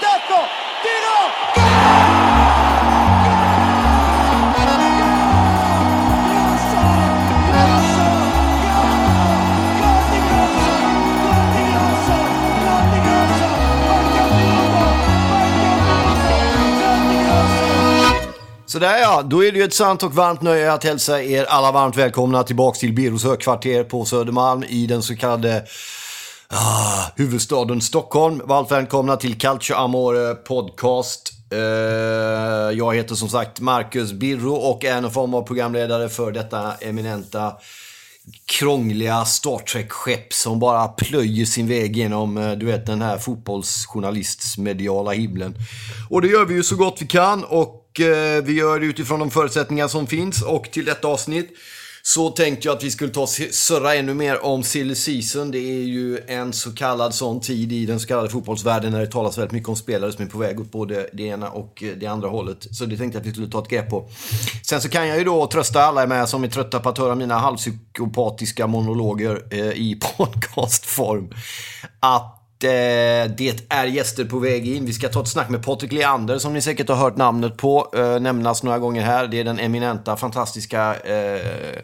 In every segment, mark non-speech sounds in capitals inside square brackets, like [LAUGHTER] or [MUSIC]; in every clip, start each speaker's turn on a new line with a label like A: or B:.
A: Tacco, tiro,
B: Sådär ja, då är det ju ett sant och varmt nöje att hälsa er alla varmt välkomna tillbaks till Birros högkvarter på Södermalm i den så kallade ah, huvudstaden Stockholm. Varmt välkomna till Calcio Amore podcast. Eh, jag heter som sagt Marcus Birro och är en form av programledare för detta eminenta krångliga Star Trek-skepp som bara plöjer sin väg genom, eh, du vet, den här fotbollsjournalistsmediala himlen. Och det gör vi ju så gott vi kan och eh, vi gör det utifrån de förutsättningar som finns. Och till detta avsnitt så tänkte jag att vi skulle ta surra ännu mer om silly season. Det är ju en så kallad sån tid i den så kallade fotbollsvärlden när det talas väldigt mycket om spelare som är på väg åt både det ena och eh, det andra hållet. Så det tänkte jag att vi skulle ta ett grepp på. Sen så kan jag ju då trösta alla med som är trötta på att höra mina halvpsykopatiska monologer eh, i [LAUGHS] podcastform. Att Eh, det är gäster på väg in. Vi ska ta ett snack med Patrik Leander som ni säkert har hört namnet på eh, nämnas några gånger här. Det är den eminenta, fantastiska eh,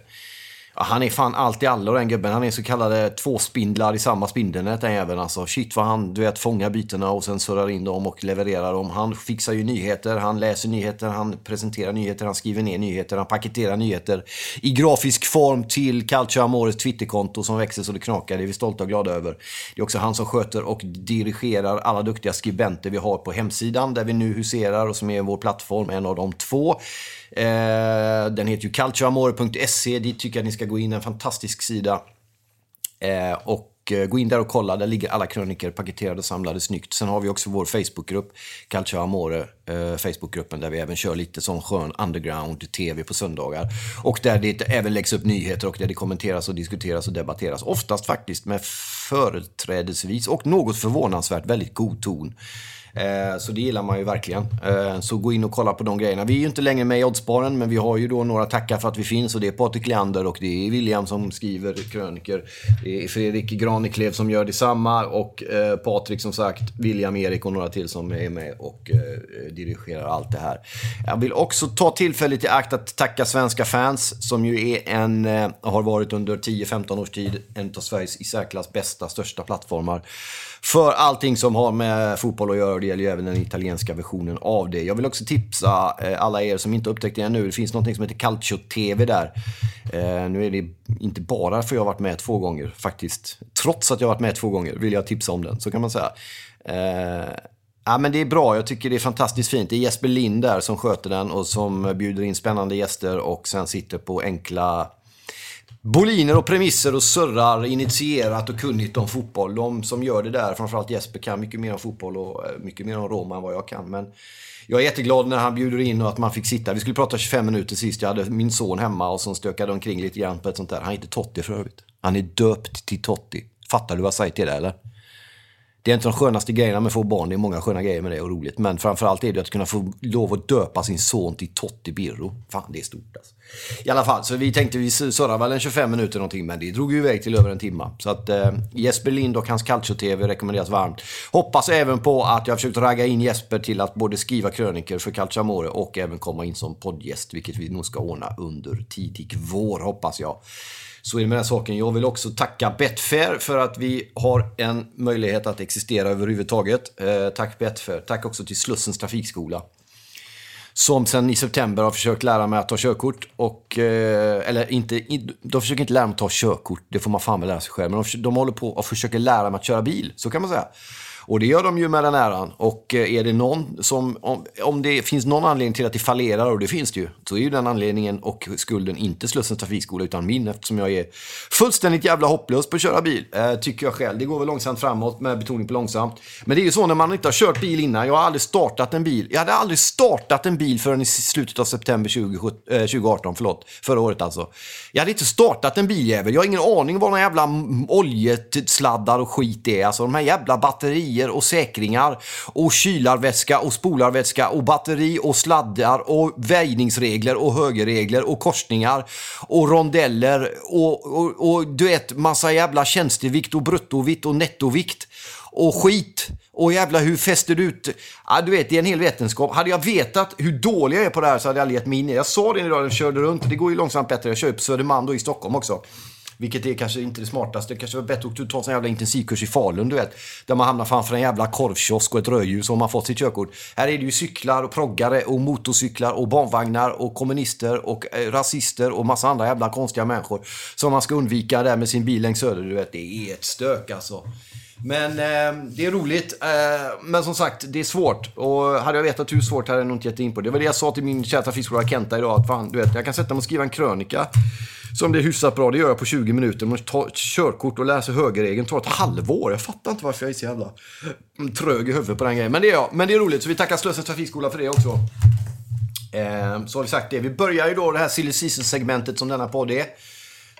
B: Ja, han är fan allt i allo den gubben. Han är så kallade två spindlar i samma spindelnät den jäveln alltså. Shit vad han, du vet, fångar bytena och sen surrar in dem och levererar dem. Han fixar ju nyheter, han läser nyheter, han presenterar nyheter, han skriver ner nyheter, han paketerar nyheter i grafisk form till Calcio Amores Twitterkonto som växer så det knakar. Det är vi stolta och glada över. Det är också han som sköter och dirigerar alla duktiga skribenter vi har på hemsidan där vi nu huserar och som är vår plattform, en av de två. Eh, den heter ju calcioamore.se. Dit tycker jag ni ska gå in. En fantastisk sida. Eh, och eh, gå in där och kolla. Där ligger alla kröniker paketerade och samlade snyggt. Sen har vi också vår Facebookgrupp, Calcio Amore, eh, Facebookgruppen där vi även kör lite sån skön underground-tv på söndagar. Och där det även läggs upp nyheter och där det kommenteras och diskuteras och debatteras. Oftast faktiskt med företrädesvis och något förvånansvärt väldigt god ton. Eh, så det gillar man ju verkligen. Eh, så gå in och kolla på de grejerna. Vi är ju inte längre med i Oddsbaren, men vi har ju då några tackar för att vi finns. Och det är Patrik Leander och det är William som skriver kröniker. Det är Fredrik Graneklev som gör detsamma. Och eh, Patrik som sagt, William, Erik och några till som är med och dirigerar allt det här. Jag vill också ta tillfället i akt att tacka svenska fans som ju är en, har varit under 10-15 års tid en av Sveriges i särklass bästa, största plattformar för allting som har med fotboll att göra. och Det gäller ju även den italienska versionen av det. Jag vill också tipsa eh, alla er som inte upptäckt det ännu. Det finns något som heter Calcio TV där. Eh, nu är det inte bara för jag har varit med två gånger faktiskt. Trots att jag har varit med två gånger vill jag tipsa om den, så kan man säga. Eh, ja, men det är bra. Jag tycker det är fantastiskt fint. Det är Jesper Lind där som sköter den och som bjuder in spännande gäster och sen sitter på enkla boliner och premisser och surrar initierat och kunnigt om fotboll. De som gör det där, framförallt Jesper, kan mycket mer om fotboll och eh, mycket mer om Roma än vad jag kan. Men jag är jätteglad när han bjuder in och att man fick sitta. Vi skulle prata 25 minuter sist. Jag hade min son hemma och som stökade omkring lite grann på ett sånt där. Han heter Totti för övrigt. Han är döpt till Totti. Fattar du vad jag säger till det eller? Det är inte de skönaste grejerna med att få barn. Det är många sköna grejer med det och roligt. Men framförallt är det att kunna få lov att döpa sin son till Totti Birro. Fan, det är stort alltså. I alla fall, så vi tänkte vi surrar väl en 25 minuter någonting, men det drog ju iväg till över en timme. Så att eh, Jesper Lind och hans Calcio-TV rekommenderas varmt. Hoppas även på att jag försökt ragga in Jesper till att både skriva kröniker för Calcio Amore och även komma in som poddgäst, vilket vi nog ska ordna under tidig vår, hoppas jag. Så är det med den saken. Jag vill också tacka Betfair för att vi har en möjlighet att existera överhuvudtaget. Eh, tack Betfair. Tack också till Slussens trafikskola. Som sen i september har försökt lära mig att ta körkort. Och, eh, eller inte, de försöker inte lära mig att ta körkort, det får man fan väl lära sig själv. Men de, de håller på och försöker lära mig att köra bil, så kan man säga. Och det gör de ju med den äran. Och eh, är det någon som, om, om det finns någon anledning till att det fallerar, och det finns det ju, så är ju den anledningen och skulden inte Slussens trafikskola utan min eftersom jag är fullständigt jävla hopplös på att köra bil. Eh, tycker jag själv. Det går väl långsamt framåt med betoning på långsamt. Men det är ju så när man inte har kört bil innan. Jag har aldrig startat en bil. Jag hade aldrig startat en bil förrän i slutet av september 20, eh, 2018, förlåt. Förra året alltså. Jag hade inte startat en biljävel. Jag har ingen aning vad några jävla oljesladdar och skit är. Alltså de här jävla batterierna batterier och säkringar och kylarvätska och spolarvätska och batteri och sladdar och väjningsregler och högerregler och korsningar och rondeller och, och, och du vet massa jävla tjänstevikt och bruttovikt och nettovikt och skit. Och jävla hur fäster du ut... Ja, du vet, det är en hel vetenskap. Hade jag vetat hur dålig jag är på det här så hade jag aldrig gett mig in i Jag sa det idag när jag körde runt. Det går ju långsamt bättre. Jag kör på Södermalm då i Stockholm också. Vilket är kanske inte det smartaste. Det kanske var bättre att ta en sån jävla intensivkurs i Falun, du vet. Där man hamnar framför en jävla korvkiosk och ett rödljus och man fått sitt körkort. Här är det ju cyklar och proggare och motorcyklar och barnvagnar och kommunister och eh, rasister och massa andra jävla konstiga människor. Som man ska undvika där med sin bil längs söder, du vet. Det är ett stök alltså. Men eh, det är roligt. Eh, men som sagt, det är svårt. Och hade jag vetat hur svårt hade jag nog inte gett in på det. Det var det jag sa till min kära trafikskola Kenta idag. Att fan, du vet, jag kan sätta mig och skriva en krönika som det är hyfsat bra. Det gör jag på 20 minuter. Men ta körkort och läser högerregeln tar ett halvår. Jag fattar inte varför jag är så jävla trög i huvudet på den grejen. Men det är jag. Men det är roligt, så vi tackar Slussens trafikskola för det också. Eh, så har vi sagt det. Vi börjar ju då det här silly season-segmentet som denna podd är.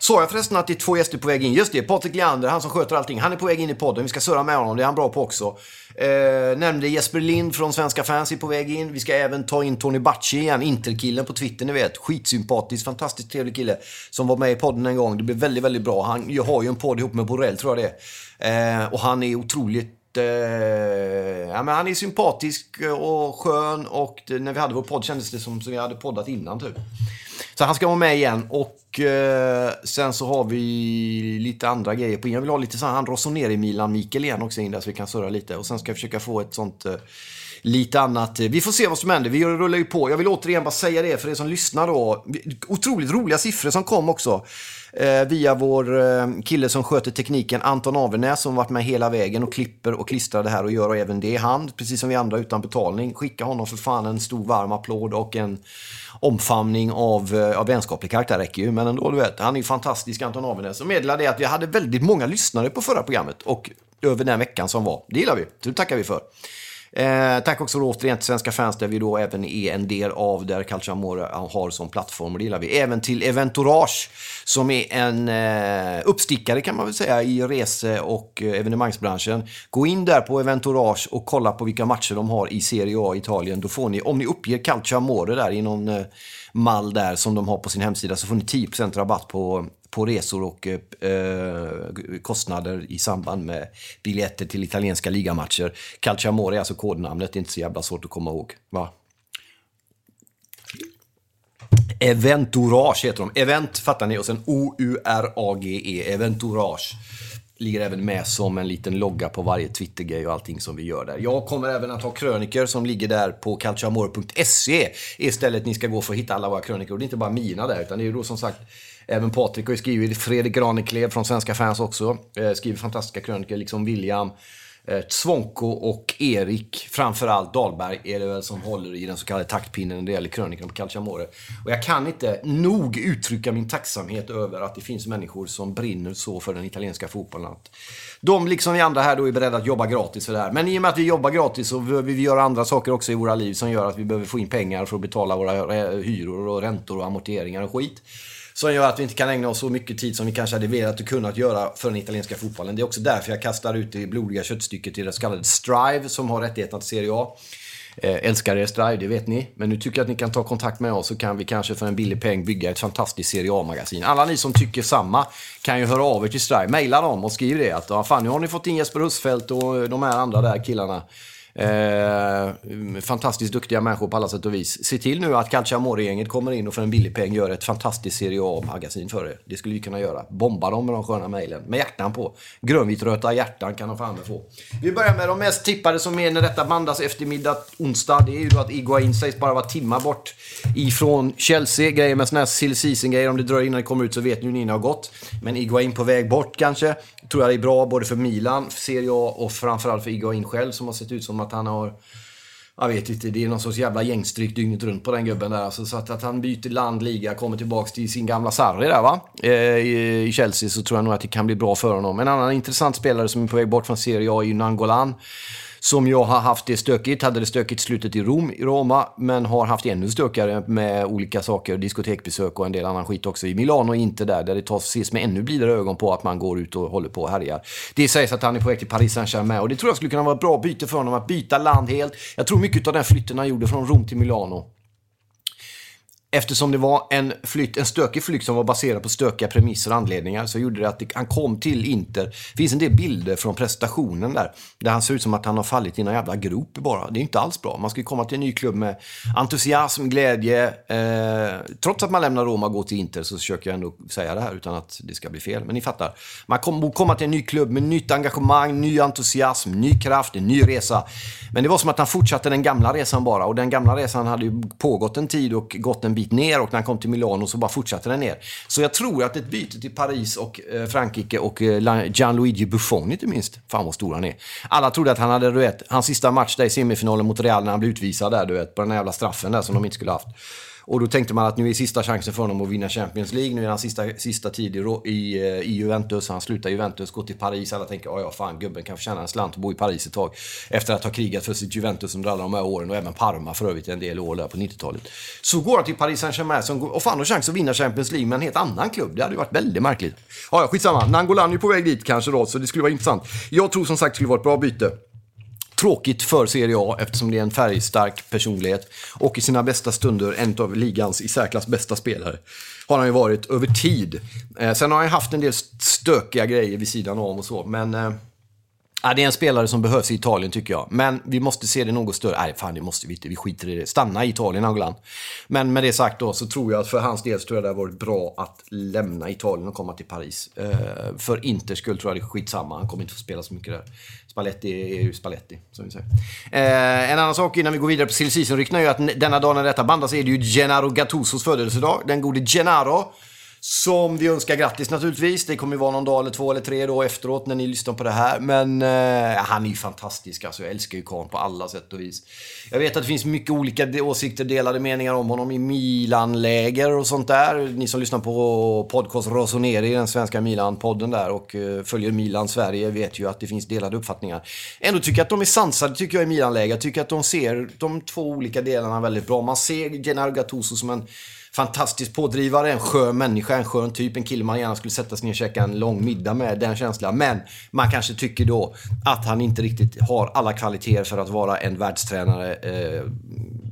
B: Sa jag förresten att det är två gäster på väg in? Just det, Patrik Leander, han som sköter allting. Han är på väg in i podden. Vi ska surra med honom, det är han bra på också. Eh, nämnde Jesper Lind från Svenska fans är på väg in. Vi ska även ta in Tony Bacci igen, Interkillen på Twitter, ni vet. Skitsympatisk, fantastiskt trevlig kille som var med i podden en gång. Det blev väldigt, väldigt bra. Han har ju en podd ihop med Borrell, tror jag det är. Eh, och han är otroligt eh, ja, men han är sympatisk och skön och när vi hade vår podd kändes det som att vi hade poddat innan typ. Så han ska vara med igen. Och eh, sen så har vi lite andra grejer på Jag vill ha lite så här, han Rossoneri Milan Mikael igen också in där så vi kan surra lite. Och sen ska jag försöka få ett sånt eh, lite annat. Vi får se vad som händer. Vi rullar ju på. Jag vill återigen bara säga det för er som lyssnar då. Otroligt roliga siffror som kom också. Eh, via vår eh, kille som sköter tekniken, Anton Avernäs, som varit med hela vägen och klipper och klistrar det här och gör även det i hand, precis som vi andra utan betalning. Skicka honom för fan en stor varm applåd och en omfamning av, eh, av vänskaplig karaktär räcker ju. Men ändå, du vet, han är ju fantastisk, Anton Avenäs. Och meddelade att vi hade väldigt många lyssnare på förra programmet och över den veckan som var. Det gillar vi, det tackar vi för. Eh, tack också då återigen till Svenska fans där vi då även är en del av där Calciamore har som plattform och det gillar vi. Även till Eventourage som är en eh, uppstickare kan man väl säga i rese och eh, evenemangsbranschen. Gå in där på Eventourage och kolla på vilka matcher de har i Serie A i Italien. Då får ni, om ni uppger Calciamore där i någon eh, mall där som de har på sin hemsida så får ni 10% rabatt på på resor och eh, eh, kostnader i samband med biljetter till italienska ligamatcher. Calciamore är alltså kodnamnet, det är inte så jävla svårt att komma ihåg. Va? Eventourage heter de. Event fattar ni och sen O-U-R-A-G-E. Eventourage. Ligger även med som en liten logga på varje Twittergrej och allting som vi gör där. Jag kommer även att ha kröniker som ligger där på calciamore.se. Istället ni ska gå för att hitta alla våra kröniker. Och det är inte bara mina där, utan det är ju då som sagt Även Patrik har ju skrivit, Fredrik Raneklev från Svenska fans också, eh, skriver fantastiska krönikor, liksom William. Eh, Svonko och Erik, framförallt Dahlberg, är det väl som håller i den så kallade taktpinnen när det gäller krönikan på Calciamore. Och jag kan inte nog uttrycka min tacksamhet över att det finns människor som brinner så för den italienska fotbollen. Att de, liksom vi andra här, då är beredda att jobba gratis för det här. Men i och med att vi jobbar gratis så behöver vi göra andra saker också i våra liv som gör att vi behöver få in pengar för att betala våra eh, hyror och räntor och amorteringar och skit som gör att vi inte kan ägna oss så mycket tid som vi kanske hade velat och kunnat göra för den italienska fotbollen. Det är också därför jag kastar ut det blodiga köttstycket till det så kallade Strive som har rättigheterna till Serie A. Eh, älskar er Strive, det vet ni. Men nu tycker jag att ni kan ta kontakt med oss så kan vi kanske för en billig peng bygga ett fantastiskt Serie A-magasin. Alla ni som tycker samma kan ju höra av er till Strive. mejla dem och skriv det att ja, fan, nu har ni fått in Jesper Husfeldt och de här andra där killarna Eh, fantastiskt duktiga människor på alla sätt och vis. Se till nu att Calciamore-gänget kommer in och för en billig peng gör ett fantastiskt Serie A-magasin för er. Det skulle vi kunna göra. Bomba dem med de sköna mejlen. Med hjärtan på. Grönvitröta hjärtan kan de fan få. Vi börjar med de mest tippade som är när detta bandas eftermiddag onsdag. Det är ju då att Iguain sägs bara vara timmar bort ifrån Chelsea. Grejer med såna här sill season-grejer. Om det dröjer innan det kommer ut så vet ni hur ni har gått. Men Iguain på väg bort kanske. Tror jag det är bra både för Milan, Serie A och framförallt för Iguain själv som har sett ut som att han har jag vet inte, det är någon sorts jävla gängstryck dygnet runt på den gubben där. Alltså, så att, att han byter land, liga, kommer tillbaks till sin gamla Sarri där va? Eh, i, I Chelsea så tror jag nog att det kan bli bra för honom. En annan intressant spelare som är på väg bort från Serie A är ju Nangolan som jag har haft det stökigt. Hade det stökigt slutet i Rom, i Roma, men har haft ännu stökigare med olika saker, diskotekbesök och en del annan skit också i Milano och inte där, där det tas, ses med ännu blidare ögon på att man går ut och håller på och härjar. Det sägs att han är på väg till Paris Saint-Germain och det tror jag skulle kunna vara ett bra byte för honom, att byta land helt. Jag tror mycket av den flytten han gjorde från Rom till Milano Eftersom det var en, flytt, en stökig flykt som var baserad på stökiga premisser och anledningar så gjorde det att det, han kom till Inter. Det finns en del bilder från prestationen där. Där han ser ut som att han har fallit i någon jävla grop bara. Det är inte alls bra. Man ska ju komma till en ny klubb med entusiasm, glädje. Eh, trots att man lämnar Roma och går till Inter så försöker jag ändå säga det här utan att det ska bli fel. Men ni fattar. Man kommer komma till en ny klubb med nytt engagemang, ny entusiasm, ny kraft, en ny resa. Men det var som att han fortsatte den gamla resan bara. Och den gamla resan hade ju pågått en tid och gått en bit ner. Och när han kom till Milano så bara fortsatte den ner. Så jag tror att ett byte till Paris och eh, Frankrike och eh, Gianluigi Buffon inte minst. Fan vad stor han är. Alla trodde att han hade, du vet, hans sista match där i semifinalen mot Real när han blev utvisad där, du vet, på den här jävla straffen där som de inte skulle haft. Och då tänkte man att nu är sista chansen för honom att vinna Champions League. Nu är han sista, sista tid i, i, eh, i Juventus. Han slutar Juventus, går till Paris. Alla tänker, ja fan gubben kan förtjäna en slant och bo i Paris ett tag. Efter att ha krigat för sitt Juventus under alla de här åren och även Parma för övrigt en del år där på 90-talet. Så går han till Paris Saint-Germain och fan har chans att vinna Champions League med en helt annan klubb. Det hade ju varit väldigt märkligt. Ja, ja skitsamma. Nangolan är på väg dit kanske då, så det skulle vara intressant. Jag tror som sagt det skulle vara ett bra byte. Tråkigt för Serie A eftersom det är en färgstark personlighet. Och i sina bästa stunder en av ligans i särklass bästa spelare. Har han ju varit över tid. Eh, sen har han haft en del stökiga grejer vid sidan om och så. Men eh, Ja, det är en spelare som behövs i Italien tycker jag. Men vi måste se det något större. Nej, fan det måste vi inte. Vi skiter i det. Stanna i Italien, Angolan. Men med det sagt då så tror jag att för hans del så tror jag det har varit bra att lämna Italien och komma till Paris. Eh, för Inters skull tror jag det är skitsamma. Han kommer inte få spela så mycket där. Spalletti är ju Spalletti, som vi säger. Eh, en annan sak innan vi går vidare på silly season-ryktena är ju att denna dag när detta bandas är det ju Gennaro Gattusos födelsedag. Den gode Gennaro. Som vi önskar grattis naturligtvis. Det kommer ju vara någon dag eller två eller tre då efteråt när ni lyssnar på det här. Men eh, han är ju fantastisk alltså. Jag älskar ju karln på alla sätt och vis. Jag vet att det finns mycket olika åsikter, delade meningar om honom i Milan-läger och sånt där. Ni som lyssnar på podcast Rosoneri, den svenska Milan-podden där och eh, följer Milan Sverige vet ju att det finns delade uppfattningar. Ändå tycker jag att de är sansade tycker jag i Milan-läger. Jag tycker att de ser de två olika delarna väldigt bra. Man ser Gennaro Gattuso som en fantastisk pådrivare, en skön människa, en skön typ, en kille man gärna skulle sätta sig ner och käka en lång middag med, den känslan. Men man kanske tycker då att han inte riktigt har alla kvaliteter för att vara en världstränare eh,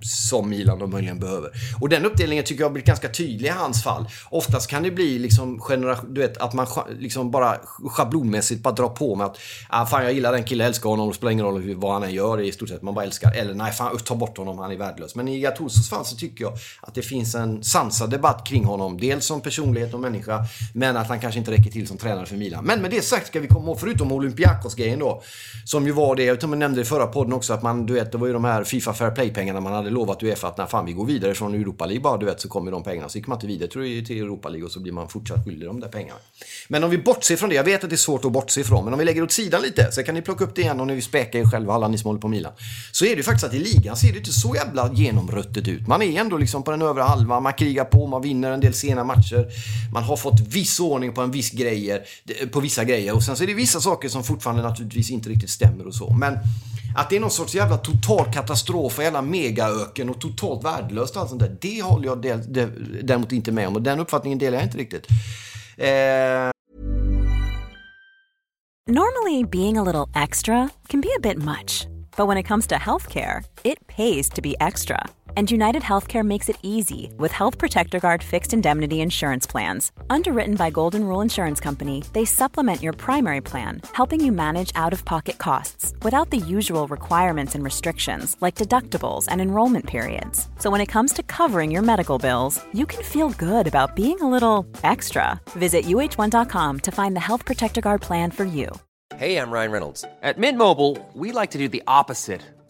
B: som Milan då möjligen behöver. Och den uppdelningen tycker jag har blivit ganska tydlig i hans fall. Oftast kan det bli liksom du vet, att man liksom bara schablonmässigt bara drar på med att ah, fan jag gillar den killen, älskar honom, det spelar ingen roll vad han än gör i stort sett, man bara älskar. Eller nej, fan ta bort honom, han är värdelös. Men i Gattusos fall så tycker jag att det finns en sansad debatt kring honom. Dels som personlighet och människa, men att han kanske inte räcker till som tränare för Milan. Men med det sagt ska vi komma ihåg, förutom Olympiakos-grejen då, som ju var det, jag tror man nämnde i förra podden också, att man, du vet, det var ju de här Fifa Fair Play-pengarna man hade lovat Uefa att när fan vi går vidare från Europa League bara, du vet, så kommer de pengarna. Så gick man inte vidare tror jag, till Europa League och så blir man fortsatt skyldig de där pengarna. Men om vi bortser från det, jag vet att det är svårt att bortse ifrån, men om vi lägger åt sidan lite så kan ni plocka upp det igen om ni vill späka er själva, alla ni som håller på Milan. Så är det ju faktiskt att i ligan ser det inte så jävla genomruttet ut. Man är ändå liksom på den övre halvan, krigar på, man vinner en del sena matcher. Man har fått viss ordning på en viss grejer, på vissa grejer och sen så är det vissa saker som fortfarande naturligtvis inte riktigt stämmer och så. Men att det är någon sorts jävla total katastrof och jävla megaöken och totalt värdelöst och allt sånt där. Det håller jag del, de, däremot inte med om och den uppfattningen delar jag inte riktigt. Eh...
C: Normally being a little extra can be a bit much. But when it comes to healthcare, it pays to be extra. And United Healthcare makes it easy with Health Protector Guard fixed indemnity insurance plans. Underwritten by Golden Rule Insurance Company, they supplement your primary plan, helping you manage out of pocket costs without the usual requirements and restrictions like deductibles and enrollment periods. So when it comes to covering your medical bills, you can feel good about being a little extra. Visit uh1.com to find the Health Protector Guard plan for you.
D: Hey, I'm Ryan Reynolds. At Mint Mobile, we like to do the opposite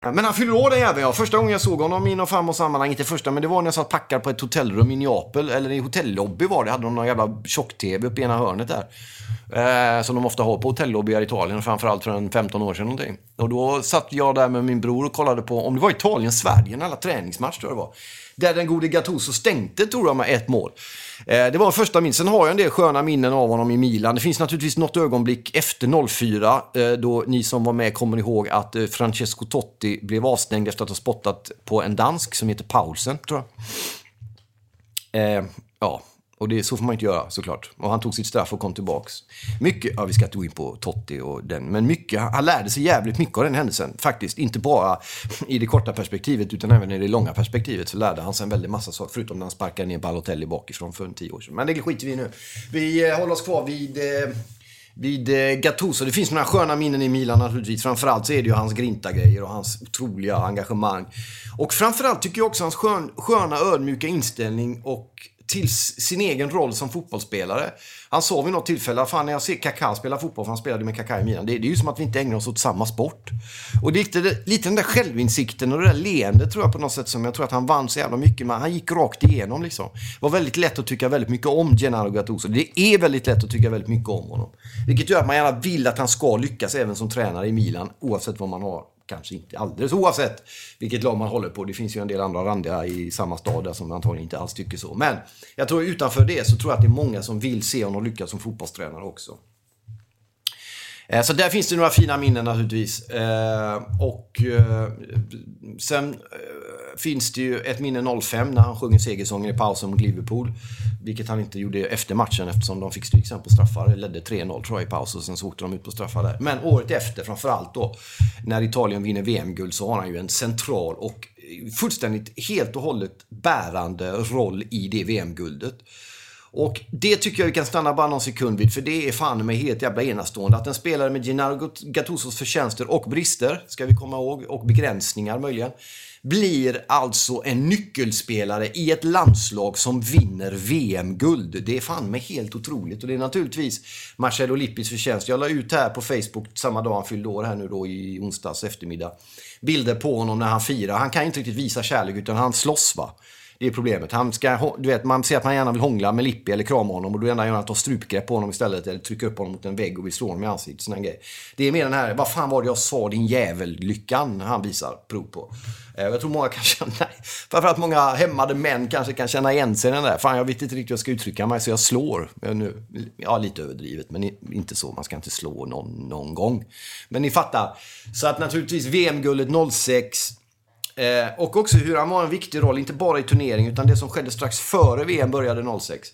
B: Men han fyller år den jäveln ja. Första gången jag såg honom i någon form sammanhang, inte första, men det var när jag satt packad på ett hotellrum i Neapel, eller i hotellobby var det, hade de någon jävla tjock-tv uppe i ena hörnet där. Eh, som de ofta har på hotellobbyar i Italien, framförallt för en 15 år sedan någonting. Och då satt jag där med min bror och kollade på, om det var Italien-Sverige, en alla träningsmatch tror jag det var. Där den gode Gattuso stänkte, tror jag, med ett mål. Eh, det var första min. Sen har jag en del sköna minnen av honom i Milan. Det finns naturligtvis något ögonblick efter 04 eh, då ni som var med kommer ihåg att eh, Francesco Totti blev avstängd efter att ha spottat på en dansk som heter Paulsen, tror jag. Eh, ja, och det, så får man inte göra såklart. Och han tog sitt straff och kom tillbaks. Mycket, ja vi ska inte gå in på Totti och den, men mycket, han lärde sig jävligt mycket av den händelsen. Faktiskt, inte bara i det korta perspektivet utan även i det långa perspektivet så lärde han sig en väldig massa saker. Förutom när han sparkade ner Balotelli bakifrån för en tio år sedan. Men det skiter vi i nu. Vi eh, håller oss kvar vid eh, vid eh, Gattuso. Det finns några sköna minnen i Milan naturligtvis. Framförallt så är det ju hans grinta-grejer och hans otroliga engagemang. Och framförallt tycker jag också hans skön, sköna ödmjuka inställning och till sin egen roll som fotbollsspelare. Han sa vid något tillfälle, fan när jag ser Kaká spela fotboll, för han spelade med Kaká i Milan, det, det är ju som att vi inte ägnar oss åt samma sport. Och det är lite, lite den där självinsikten och det där leendet tror jag på något sätt som jag tror att han vann så jävla mycket med. Han gick rakt igenom liksom. Det var väldigt lätt att tycka väldigt mycket om Gennaro Gattuso. Det är väldigt lätt att tycka väldigt mycket om honom. Vilket gör att man gärna vill att han ska lyckas även som tränare i Milan, oavsett vad man har kanske inte alldeles oavsett vilket lag man håller på. Det finns ju en del andra randiga i samma stad där som antagligen inte alls tycker så. Men jag tror utanför det så tror jag att det är många som vill se honom lyckas som fotbollstränare också. Eh, så där finns det några fina minnen naturligtvis. Eh, och eh, sen finns det ju ett minne 05 när han sjunger segersången i pausen mot Liverpool. Vilket han inte gjorde efter matchen eftersom de fick stryk sen på straffar. Ledde 3-0 tror jag i paus och sen så åkte de ut på straffar där. Men året efter framförallt då, när Italien vinner VM-guld så har han ju en central och fullständigt helt och hållet bärande roll i det VM-guldet. Och det tycker jag vi kan stanna bara någon sekund vid, för det är fan med helt jävla enastående. Att en spelare med Gennaro Gattusos förtjänster och brister, ska vi komma ihåg, och begränsningar möjligen, blir alltså en nyckelspelare i ett landslag som vinner VM-guld. Det är fan med helt otroligt. Och det är naturligtvis Marcelo Lippis förtjänst. Jag la ut här på Facebook samma dag han fyllde år här nu då i onsdags eftermiddag. Bilder på honom när han firar. Han kan inte riktigt visa kärlek utan han slåss va. Det är problemet. Han ska, du vet, man ser att man gärna vill hångla med Lippi eller krama honom och då enda gör han att ta strupgrepp på honom istället eller trycka upp honom mot en vägg och vill slå honom i ansiktet. Sån grej. Det är mer den här, vad fan var det jag sa din jävel-lyckan han visar prov på. Eh, jag tror många kan [LAUGHS] känna, framförallt många hämmade män kanske kan känna igen sig i den där. Fan, jag vet inte riktigt hur jag ska uttrycka mig så jag slår. Eh, nu, ja, lite överdrivet, men inte så. Man ska inte slå någon, någon gång. Men ni fattar. Så att naturligtvis VM-guldet 06 Eh, och också hur han var en viktig roll, inte bara i turneringen utan det som skedde strax före VM började 06.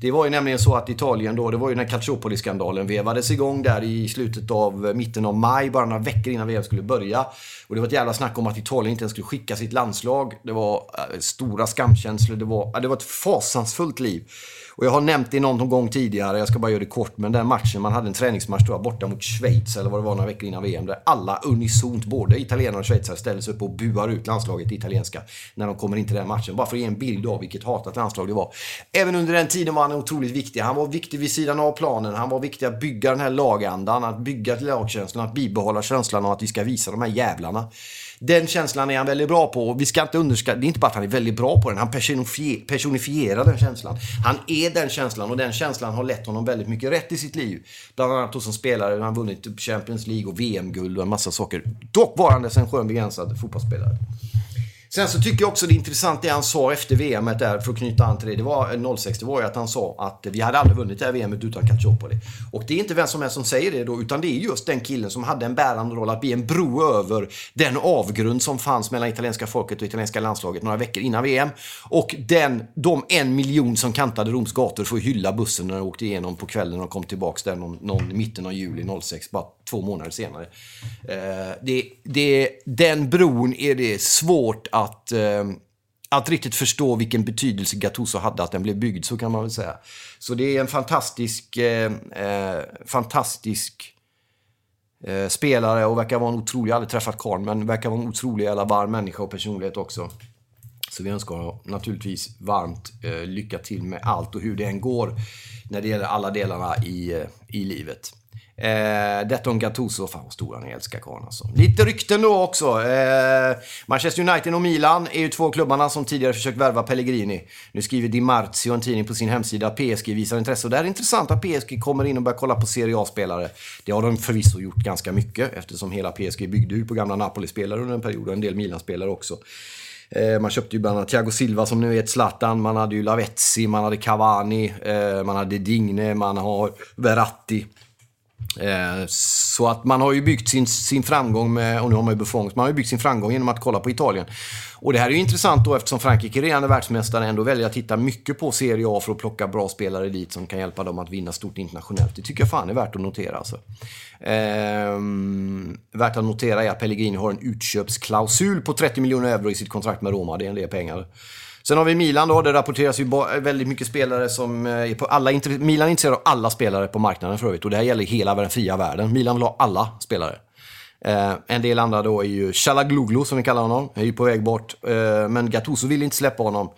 B: Det var ju nämligen så att Italien då, det var ju när Calciopoli-skandalen vevades igång där i slutet av eh, mitten av maj, bara några veckor innan VM skulle börja. Och det var ett jävla snack om att Italien inte ens skulle skicka sitt landslag. Det var äh, stora skamkänslor, det var, äh, det var ett fasansfullt liv. Och jag har nämnt det någon gång tidigare, jag ska bara göra det kort, men den matchen, man hade en träningsmatch då, borta mot Schweiz, eller vad det var, några veckor innan VM, där alla unisont, både italienare och schweizare, ställer sig upp och buar ut landslaget italienska när de kommer in till den matchen. Bara för att ge en bild av vilket hatat landslag det var. Även under den tiden var han otroligt viktig. Han var viktig vid sidan av planen, han var viktig att bygga den här lagandan, att bygga lagkänslan, att bibehålla känslan av att vi ska visa de här jävlarna. Den känslan är han väldigt bra på. Och vi ska inte underskatta, det är inte bara att han är väldigt bra på den, han personifierar den känslan. Han är den känslan och den känslan har lett honom väldigt mycket rätt i sitt liv. Bland annat då som spelare, han har vunnit Champions League och VM-guld och en massa saker. Dock varandes en skön begränsad fotbollsspelare. Sen så tycker jag också det är intressant det han sa efter VM där, för att knyta an till det. Det var 06, det var ju att han sa att vi hade aldrig vunnit det här VMet utan Calciopoli. Och det är inte vem som helst som säger det då, utan det är just den killen som hade en bärande roll att bli en bro över den avgrund som fanns mellan italienska folket och italienska landslaget några veckor innan VM. Och den, de en miljon som kantade Roms gator för att hylla bussen när de åkte igenom på kvällen och kom tillbaks där någon, någon mitten av juli 06, bara två månader senare. Eh, det, det, den bron är det svårt att, eh, att riktigt förstå vilken betydelse Gattuso hade att den blev byggd, så kan man väl säga. Så det är en fantastisk, eh, eh, fantastisk eh, spelare och verkar vara en otrolig, jag har aldrig träffat karln, men verkar vara en otrolig jävla varm människa och personlighet också. Så vi önskar honom naturligtvis varmt eh, lycka till med allt och hur det än går när det gäller alla delarna i, eh, i livet. Eh, detta om Gattuso, fan vad stor han är, älskar karln alltså. Lite rykten då också. Eh, Manchester United och Milan är ju två klubbarna som tidigare försökt värva Pellegrini. Nu skriver Di Marzio, en tidning på sin hemsida, att PSG visar intresse. Och det är intressant att PSG kommer in och börjar kolla på Serie A-spelare. Det har de förvisso gjort ganska mycket eftersom hela PSG byggde ju på gamla Napoli-spelare under en period och en del Milan-spelare också. Eh, man köpte ju bland annat Thiago Silva som nu är ett Zlatan, man hade ju Lavezzi, man hade Cavani, eh, man hade Digne, man har Verratti. Eh, så att man har ju byggt sin, sin framgång med, och nu har man ju Buffon, man har ju byggt sin framgång genom att kolla på Italien. Och det här är ju intressant då eftersom Frankrike redan är världsmästare ändå väljer att titta mycket på Serie A för att plocka bra spelare dit som kan hjälpa dem att vinna stort internationellt. Det tycker jag fan är värt att notera alltså. Ehm, värt att notera är att Pellegrini har en utköpsklausul på 30 miljoner euro i sitt kontrakt med Roma. Det är en del pengar. Sen har vi Milan då. Det rapporteras ju väldigt mycket spelare som eh, är på alla... Milan är intresserad av alla spelare på marknaden för övrigt. Och det här gäller hela den fria världen. Milan vill ha alla spelare. Eh, en del andra då är ju Chalagluglu som vi kallar honom. Är ju på väg bort. Eh, men Gattuso vill inte släppa honom.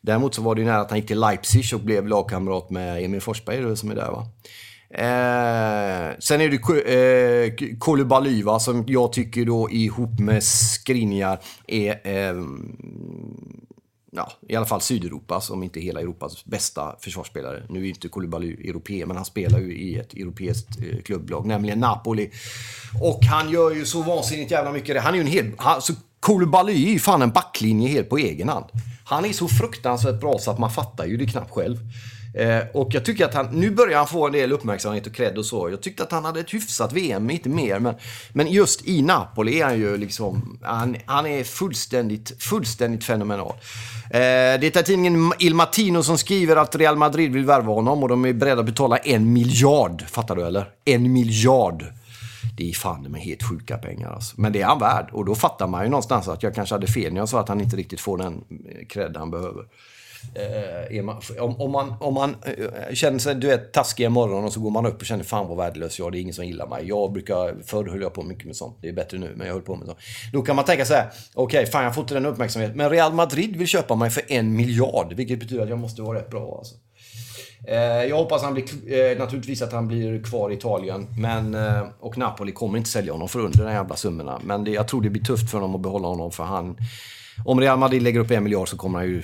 B: Däremot så var det ju nära att han gick till Leipzig och blev lagkamrat med Emil Forsberg som är där va. Eh, sen är det eh, Koulibaly som jag tycker då ihop med Skriniar är eh, ja, i alla fall Sydeuropas, om inte hela Europas bästa försvarsspelare. Nu är inte Koulibaly europé, men han spelar ju i ett europeiskt eh, klubblag, nämligen Napoli. Och han gör ju så vansinnigt jävla mycket. Han är ju en hel... Han, så Koulibaly är ju fan en backlinje helt på egen hand. Han är så fruktansvärt bra så att man fattar ju det knappt själv. Eh, och jag tycker att han, nu börjar han få en del uppmärksamhet och cred och så. Jag tyckte att han hade ett hyfsat VM, inte mer. Men, men just i Napoli är han ju liksom, han, han är fullständigt, fullständigt fenomenal. Eh, det är tidningen Il Mattino som skriver att Real Madrid vill värva honom och de är beredda att betala en miljard. Fattar du eller? En miljard. Det är fan med helt sjuka pengar alltså. Men det är han värd. Och då fattar man ju någonstans att jag kanske hade fel när jag sa att han inte riktigt får den eh, cred han behöver. Eh, man, om, om, man, om man eh, känner sig du vet, taskig en morgon och så går man upp och känner fan vad värdelös jag är, det är ingen som gillar mig. Jag brukar, förr höll jag på mycket med sånt, det är bättre nu, men jag höll på med sånt. Då kan man tänka så här, okej, okay, fan jag får inte den uppmärksamheten, men Real Madrid vill köpa mig för en miljard, vilket betyder att jag måste vara rätt bra alltså. Eh, jag hoppas han blir, eh, naturligtvis att han blir kvar i Italien. Men, eh, och Napoli kommer inte sälja honom för under de jävla summorna. Men det, jag tror det blir tufft för honom att behålla honom för han om Real Madrid lägger upp en miljard så kommer han ju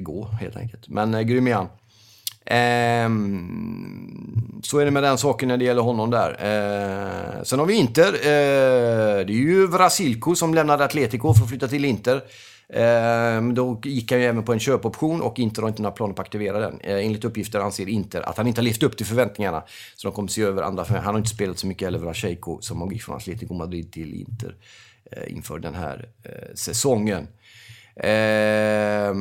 B: gå helt enkelt. Men eh, grym är han. Ehm, så är det med den saken när det gäller honom där. Ehm, sen har vi Inter. Ehm, det är ju Vrasilko som lämnade Atletico för att flytta till Inter. Ehm, då gick han ju även på en köpoption och Inter har inte några planer på att aktivera den. Eh, enligt uppgifter anser Inter att han inte har levt upp till förväntningarna. Så de kommer se över andra. Han har inte spelat så mycket heller, Vrasilko, som gick från Atletico Madrid till Inter eh, inför den här eh, säsongen. Eh,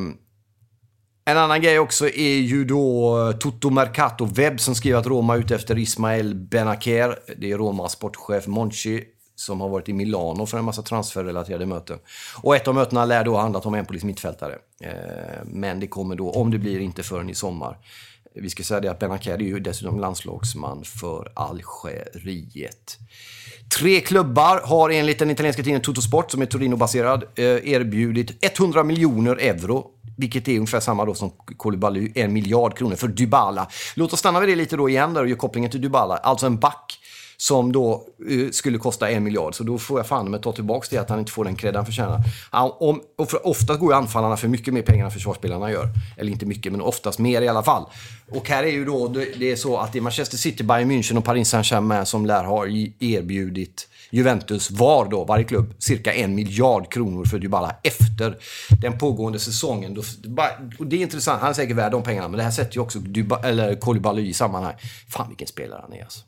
B: En annan grej också är ju då eh, Toto Mercato Webb som skriver att Roma är ute efter Ismael Benaker. Det är Romas sportchef Monchi som har varit i Milano för en massa transferrelaterade möten. Och ett av mötena lär då ha handlat om en polis mittfältare. Ehm, men det kommer då, om det blir, inte förrän i sommar. Vi ska säga det att Benaker är ju dessutom landslagsman för Algeriet. Tre klubbar har enligt den italienska tidningen Tuttosport, som är Torino-baserad, eh, erbjudit 100 miljoner euro vilket är ungefär samma då som Koulibaly, en miljard kronor för Dybala. Låt oss stanna vid det lite då igen där och göra kopplingen till Dybala. Alltså en back som då eh, skulle kosta en miljard. Så då får jag fan med ta tillbaka det att han inte får den cred han förtjänar. Han, om, och för, ofta går ju anfallarna för mycket mer pengar än försvarsspelarna gör. Eller inte mycket, men oftast mer i alla fall. Och här är ju då, det är så att det är Manchester City, Bayern München och Paris Saint-Germain som lär ha erbjudit Juventus var då, varje klubb, cirka en miljard kronor för Dybala efter den pågående säsongen. Och det är intressant, han är säkert värd de pengarna, men det här sätter ju också Dybala, eller Koulibaly i sammanhang. Fan vilken spelare han är alltså.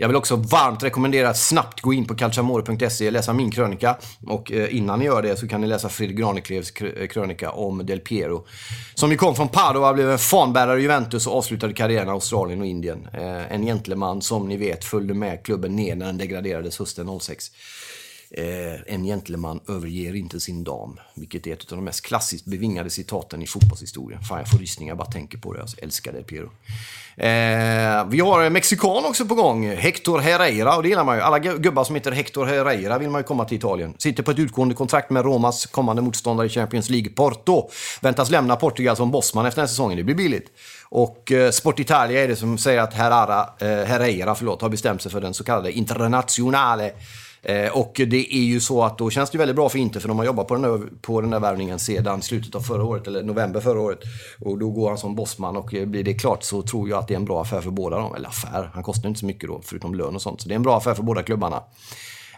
B: Jag vill också varmt rekommendera att snabbt gå in på calciamore.se och läsa min krönika. Och eh, innan ni gör det så kan ni läsa Fredrik Graneklevs eh, krönika om Del Piero. Som ju kom från Padova, blev en fanbärare i Juventus och avslutade karriären i Australien och Indien. Eh, en gentleman som ni vet följde med klubben ner när den degraderades hösten 06. Eh, en gentleman överger inte sin dam, vilket är ett av de mest klassiskt bevingade citaten i fotbollshistorien. Fan, jag får rysningar bara tänker på det. Jag älskar det, Piero. Eh, vi har en mexikan också på gång, Hector Herrera, och det gillar man ju. Alla gubbar som heter Hector Herrera vill man ju komma till Italien. Sitter på ett utgående kontrakt med Romas kommande motståndare i Champions League, Porto. Väntas lämna Portugal som bossman efter den här säsongen. Det blir billigt. Och eh, Sport Italia är det som säger att Herrera, eh, Herrera förlåt, har bestämt sig för den så kallade internationale. Eh, och det är ju så att då känns det väldigt bra för inte, för de har jobbat på den, där, på den där värvningen sedan slutet av förra året, eller november förra året. Och då går han som bossman och eh, blir det klart så tror jag att det är en bra affär för båda dem. Eller affär, han kostar inte så mycket då, förutom lön och sånt. Så det är en bra affär för båda klubbarna.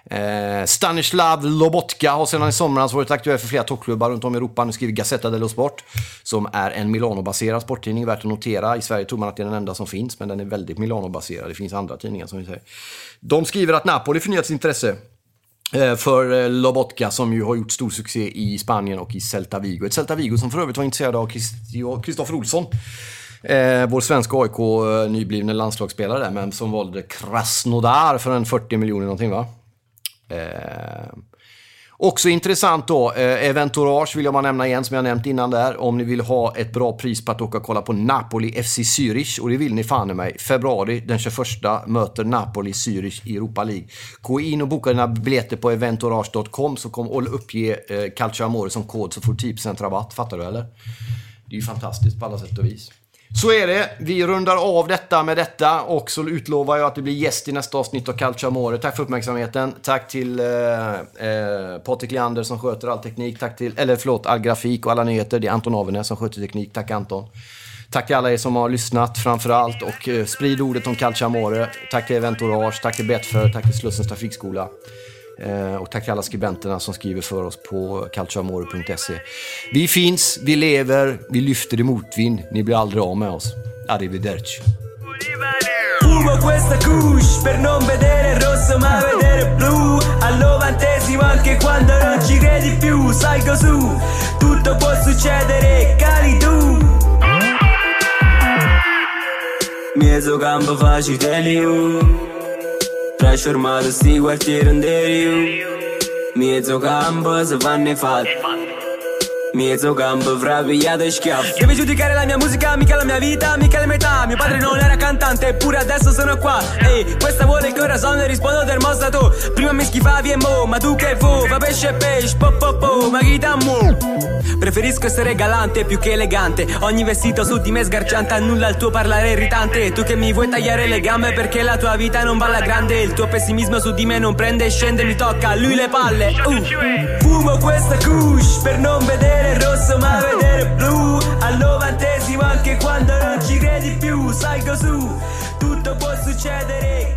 B: Eh, Stanislav Lobotka har sedan i somras varit aktuell för flera toppklubbar runt om i Europa. Nu skriver Gazzetta dello Sport, som är en Milano-baserad sporttidning, värt att notera. I Sverige tror man att det är den enda som finns, men den är väldigt Milano-baserad. Det finns andra tidningar som vi säger. De skriver att Napoli förnyat sitt intresse eh, för eh, Lobotka som ju har gjort stor succé i Spanien och i Celta Vigo. Ett Celta Vigo som för övrigt var intresserad av Kristoffer Olsson. Eh, vår svenska AIK-nyblivne eh, landslagsspelare där, men som valde Krasnodar för en 40 miljoner någonting va? Eh, också intressant då, eh, Eventourage vill jag bara nämna igen som jag nämnt innan där. Om ni vill ha ett bra pris på att åka och kolla på Napoli FC Zürich och det vill ni fan i mig. Februari den 21 möter Napoli Zürich i Europa League. Gå in och boka dina biljetter på eventourage.com så kom och uppge eh, Calcio Amore som kod så får du 10% rabatt. Fattar du eller? Det är ju fantastiskt på alla sätt och vis. Så är det. Vi rundar av detta med detta och så utlovar jag att det blir gäst i nästa avsnitt av Calcio Amore. Tack för uppmärksamheten. Tack till eh, eh, Patrik Leander som sköter all teknik. Tack till, eller förlåt, all grafik och alla nyheter. Det är Anton Avenäs som sköter teknik. Tack Anton. Tack till alla er som har lyssnat framför allt och eh, sprid ordet om Calcio Amore. Tack till Eventourage, tack till Betfair, tack till Slussens Trafikskola. Eh, och tack alla skribenterna som skriver för oss på calcioamore.se. Vi finns, vi lever, vi lyfter i motvind. Ni blir aldrig av med oss. Arrivederci. Fumo questa couche per non vedere rosso ma vedere blu Al novantesimo anche quando non ci credi più Salgo su, tutto può succedere, cali tu Mezzo campo facile Transformado sigo al tiro en Mie zo ca ambă să Mezzo campo fra pigliato e schiaffo Devi giudicare la mia musica, mica la mia vita, mica le metà. Mio padre non era cantante, eppure adesso sono qua. Ehi, questa vuole il corazon rispondo termostato Prima mi schifavi e mo, ma tu che fu? Fa pesce e pesce, po po po, ma chi t'ammo? Preferisco essere galante più che elegante. Ogni vestito su di me sgarciante Annulla il tuo parlare irritante. Tu che mi vuoi tagliare le gambe perché la tua vita non va alla grande. Il tuo pessimismo su di me non prende e scende Mi tocca a lui le palle. Uh. Fumo questa couche per non vedere rosso ma vedere blu. Al novantesimo anche quando non ci credi più Salgo su, tutto può succedere